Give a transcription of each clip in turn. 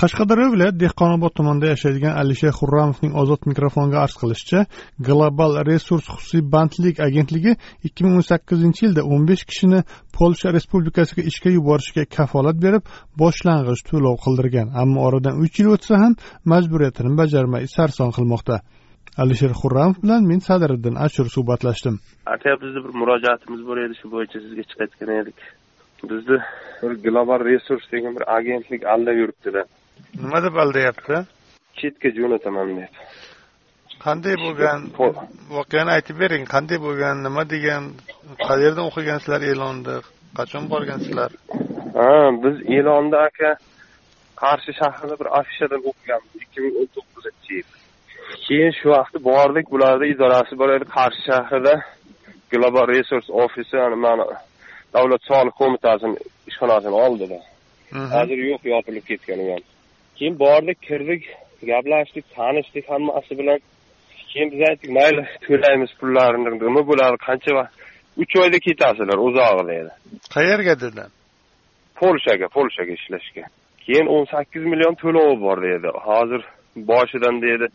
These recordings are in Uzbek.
Qashqadaryo viloyat dehqonobod tumanida yashaydigan alisher xurramovning ozod mikrofonga arz qilishicha global resurs xususiy bandlik agentligi ikki ming o'n sakkizinchi yilda o'n besh kishini polsha respublikasiga ishga yuborishga kafolat berib boshlang'ich to'lov qildirgan. Ammo oradan uch yil o'tsa ham majburiyatini bajarmay sarson qilmoqda. Alisher xurramov bilan men sadiriddin ashur suhbatlashdim. Aka bizni bir murojaatimiz bor edi shu bo'yicha sizga chiqayotgan edik. Bizni bir global resurs degan bir agentlik aldab yuribdida nima deb aldayapti? Chetga jo'nataman deb. Qanday bo'lgan voqeani aytib bering. Qanday bo'lgan nima degan qayerdan o'qigansizlar e'lonni qachon borgansizlar ha biz e'lonni aka qarshi shahrida bir afishadan o'qiganmiz. ikki ming o'n to'qqizinchi yil. Keyin shu vaqtda bordik bularni idorasi bor edi qarshi shahrida. Global resurs ofisi mana davlat soliq qo'mitasini ishxonasini oldida hozir yo'q yopilib ketgan u ham keyin bordik kirdik gaplashdik tanishdik hammasi bilan. Keyin biz aytdik mayli to'laymiz pullarini. Nima bo'ladi qancha vaqt uch oyda ketasizlar uzog'i dedi qayerga dedi? Polshaga polshaga ishlashga. Keyin o'n sakkiz million to'lovi bor dedi. Hozir boshidan dedi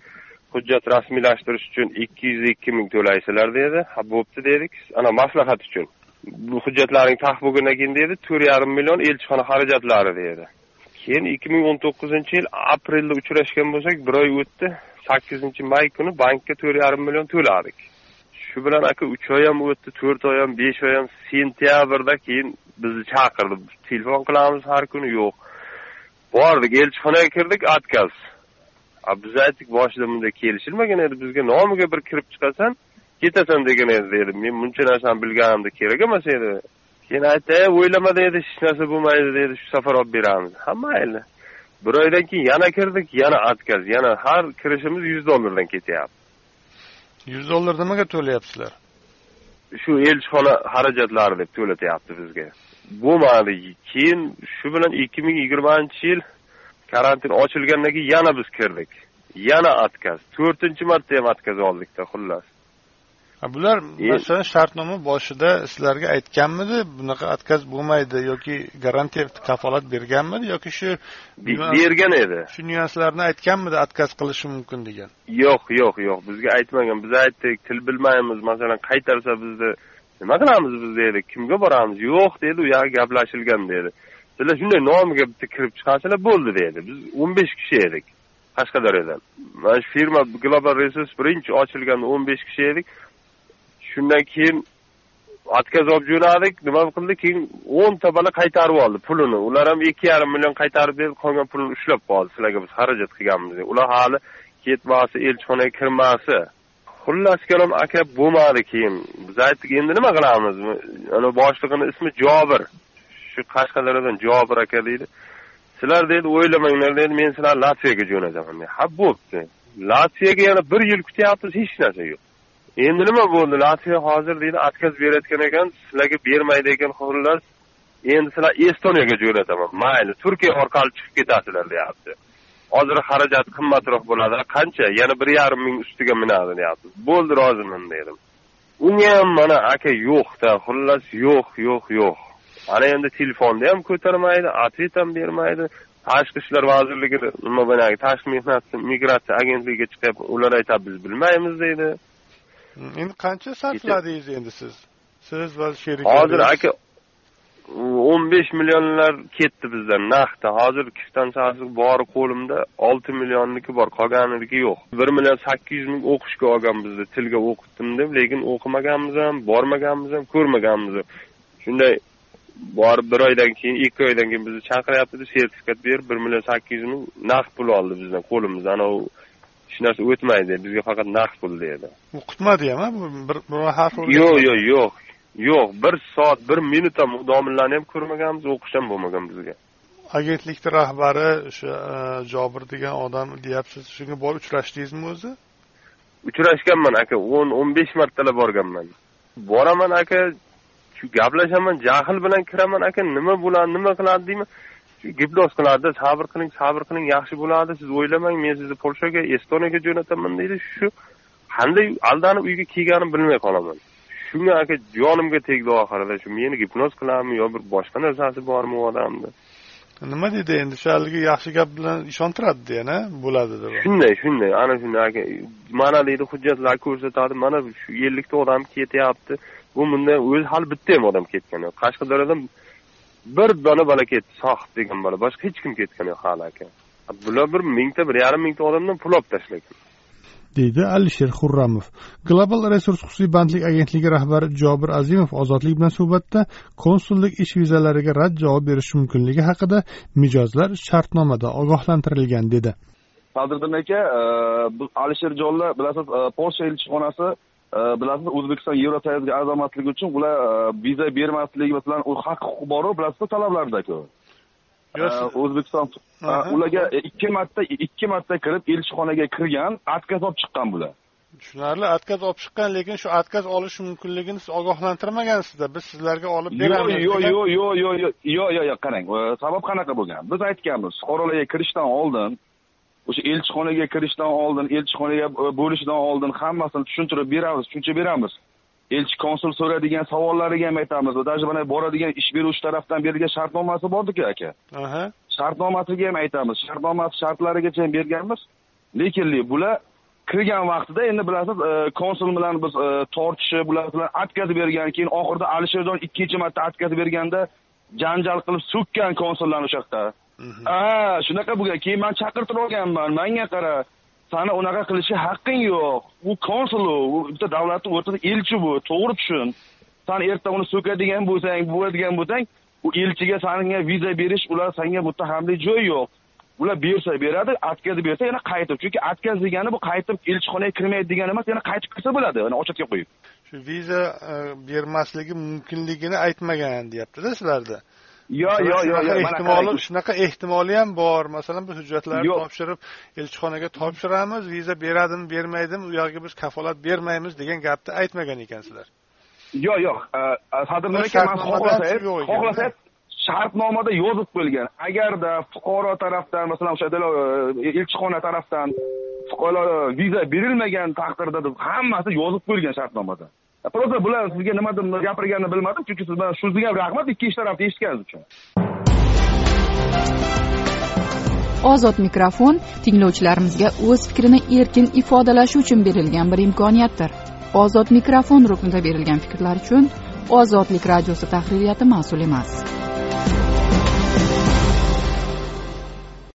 hujjat rasmiylashtirish uchun ikki yuz ikki ming to'laysizlar dedi. Ha bo'pti dedik. Ana maslahat uchun. Bu hujjatlaring taq bo'lgandan keyin dedi to'rt yarim million elchixona xarajatlari dedi keyin ikki ming o'n to'qqizinchi yil aprelda uchrashgan bo'lsak bir oy o'tdi. sakkizinchi may kuni bankka to'rt yarim million to'ladik shu bilan aka uch oy ham o'tdi to'rt oy ham besh oy ham sentyabrda keyin bizni chaqirdi. Telefon qilamiz har kuni yo'q. Bordik elchixonaga kirdik отказ biz aytdik boshida bunday kelishilmagan edi bizga nomiga bir kirib chiqasan ketasan degan edi dedi. Men buncha narsani bilganimda kerak emas edi. Keyin aytdi o'ylama dedi hech narsa bo'lmaydi dedi shu safar olib beramiz. Ha mayli bir oydan keyin yana kirdik yana отказ yana har kirishimiz yuz dollardan ketyapti. Yuz dollar nimaga to'layapsizlar? Shu elchixona xarajatlari deb to'latyapti bizga. Bo'lmadi keyin shu bilan ikki ming yigirmanchi yil karantin ochilgandan keyin yana biz kirdik. Yana отказ to'rtinchi marta ham отказ oldikda xullas bular masalan shartnoma boshida sizlarga aytganmidi bunaqa отказ bo'lmaydi yoki garantiya kafolat berganmidi yoki shu bergan edi. shu nyuanslarni aytganmidi отказ qilishi mumkin degan? Yo'q yo'q yo'q. Bizga aytmagan. Biz aytdik til bilmaymiz. Masalan qaytarsa bizni nima qilamiz biz dedik kimga boramiz? Yo'q dedi u yog'i gaplashilgan dedi. Sizlar shunday nomiga bitta kirib chiqasizlar bo'ldi dedi. Biz o'n besh kishi edik qashqadaryodan. Mana shu firma global resurs birinchi ochilganda o'n besh kishi edik shundan keyin отказ olib jo'nadik. Nima qildi? Keyin o'nta bola qaytarib oldi pulini. Ular ham ikki yarim million qaytarib berib qolgan pulini ushlab qoldi. Sizlarga biz xarajat qilganmiz deb. Ular hali ketmasi elchixonaga kirmasi. Xullas kalom aka bo'lmadi keyin. Biz aytdik endi nima qilamiz? Ana boshlig'ini ismi jobir. Shu qashqadaryodan jobir aka deydi. Sizlar deydi o'ylamanglar deydi men sizlarni latviyaga jo'nataman ha bo'pti. Latviyaga yana bir yil kutyapmiz hech narsa yo'q. Endi nima bo'ldi? Latviya hozir deydi отказ berayotgan ekan sizlarga bermaydi ekan xullas endi sizlar estoniyaga jo'nataman. Mayli turkiya orqali chiqib ketasizlar deyapti. Hozir xarajat qimmatroq bo'ladi. Qancha? Yana bir yarim ming ustiga minadi deyapti. Bo'ldi roziman dedim. Unga ham mana aka yo'qda xullas yo'q yo'q yo'q. Ana endi telefonni ham ko'tarmaydi ответ ham bermaydi. Tashqi ishlar vazirligi nima boyagi tashqi mehnat migratsiya agentligiga chiqyapti. Ular aytadi biz bilmaymiz deydi. Endi qancha sarfladingiz endi siz? Siz va sheriklar hozir aka o'n besh millionlar ketdi bizdan naqdda. Hozir kvitantsiyasi bori qo'limda olti millionniki bor qolganiniki yo'q. Bir million sakkiz yuz ming o'qishga olgan bizni tilga o'qitdim deb lekin o'qimaganmiz ham bormaganmiz ham ko'rmaganmiz ham. Shunday borib bir oydan keyin ikki oydan keyin bizni chaqiryapti sertifikat berib bir million sakkiz yuz ming naqd pul oldi bizdan qo'limizdan. Anavi hech narsa o'tmaydi bizga faqat naqd pul dedi o'qitmadi ham bir bir harf yo'q yo'q yo'q. Yo'q bir soat bir minut ham domlalarni ham ko'rmaganmiz o'qish ham bo'lmagan bizga. Agentlikni rahbari o'sha jobir degan odam deyapsiz shunga borib uchrashdingizmi o'zi? Uchrashganman aka o'n o'n besh martalab borganman. Boraman aka shu gaplashaman jahl bilan kiraman aka nima bo'ladi nima qiladi deyman gipnoz qiladi sabr qiling sabr qiling yaxshi bo'ladi. Siz o'ylamang men sizni polshaga estoniyaga jo'nataman deydi. Shu qanday aldanib uyga kelganimni bilmay qolaman. Shunga aka jonimga tegdi oxirida. Shu meni gipnoz qiladimi yo bir boshqa narsasi bormi u odamni nima deydi endi? Shu haligi yaxshi gap bilan ishontiradida yana bo'ladi deb shunday shunday. Ana shunday aka. Mana deydi hujjatlar ko'rsatadi. Mana shu ellikta odam ketyapti. Bu bunday o'zi hali bitta ham odam ketgani yo'q. Qashqadaryodan bir bola bola ketdi sohib degan bola boshqa hech kim ketgani yo'q hali aka. Bular bir mingta bir yarim mingta odamdan pul olib tashlagan. Deydi alisher xurramov. Global resurs xususiy bandlik agentligi rahbari jobir azimov ozodlik bilan suhbatda konsullik ish vizalariga rad javob berishi mumkinligi haqida mijozlar shartnomada ogohlantirilgan dedi. Fazliddin aka alisher jonlar bilasiz polsha elchixonasi Э, bilasiz o'zbekiston yevrosoyuzga a'zomasligi uchun ular э, viza bermasligi bilan u haq huquq boru bilasizku talablardaku э, o'zbekiston ularga ikki marta ikki marta kirib elchixonaga kirgan отказ olib chiqqan bular. Tushunarli отказ olib chiqqan lekin shu отказ olish mumkinligini siz ogohlantirmagansizda biz sizlarga olib beramiz yo'q yo'q yo'q yo'q yo'q yo'q yo'q qarang. Sabab qanaqa bo'lgan? Biz aytganmiz fuqarolarga kirishdan oldin o'sha elchixonaga kirishdan oldin elchixonaga bo'lishdan oldin hammasini tushuntirib beramiz tushuncha beramiz. Elchi konsul so'raydigan savollariga ham aytamiz даже mana boradigan ish beruvchi tarafdan berilgan shartnomasi bordiku aka. Shartnomasiga ham aytamiz shartnomasi shartlarigacha ham berganmiz. Lekin bular kirgan vaqtida endi bilasiz konsul bilan biz tortishib ular bilan отказ bergan keyin oxirida alisherjon ikkinchi marta отказ berganda janjal qilib so'kkan konsullarni o'sha yoqda ha shunaqa bo'lgan keyin man chaqirtirib olganman manga qara. Sani unaqa qilishga haqqing yo'q. U konsul u bitta davlatni o'rtada elchi bu to'g'ri tushun. San erta uni so'kadigan bo'lsang bo'ladigan bo'lsang u elchiga sanga viza berish ular sanga muttahamlik joyi yo'q. Ular bersa beradi отказ bersa yana qaytib. Chunki отказ degani bu qaytib elchixonaga kirmaydi degani emas yana qaytib kirsa bo'ladi yana ochatga qo'yib. Shu viza bermasligi mumkinligini aytmagan deyaptida sizlarda yo'q yo'q yo'q ehtimoli shunaqa ehtimoli ham bor. Masalan biz hujjatlarni topshirib elchixonaga topshiramiz viza beradimi bermaydimi u yoqqa biz kafolat bermaymiz degan gapni aytmagan ekansizlar. Yo'q yo'q. Sadrlar aka man xohlasangiz xohlasangiz shartnomada yozib qo'yilgan. Agarda fuqaro tarafdan masalan o'sha elchixona tarafdan fuqaro viza berilmagan taqdirda deb hammasi yozib qo'yilgan shartnomada просто bular sizga nimadir gapirganini bilmadim chunki siz bilan shunisiga ham rahmat ikkinchi tarafni eshitganingiz uchun. Ozod mikrofon tinglovchilarimizga o'z fikrini erkin ifodalashi uchun berilgan bir imkoniyatdir. Ozod mikrofon ruknida berilgan fikrlar uchun ozodlik radiosi tahririyati mas'ul emas.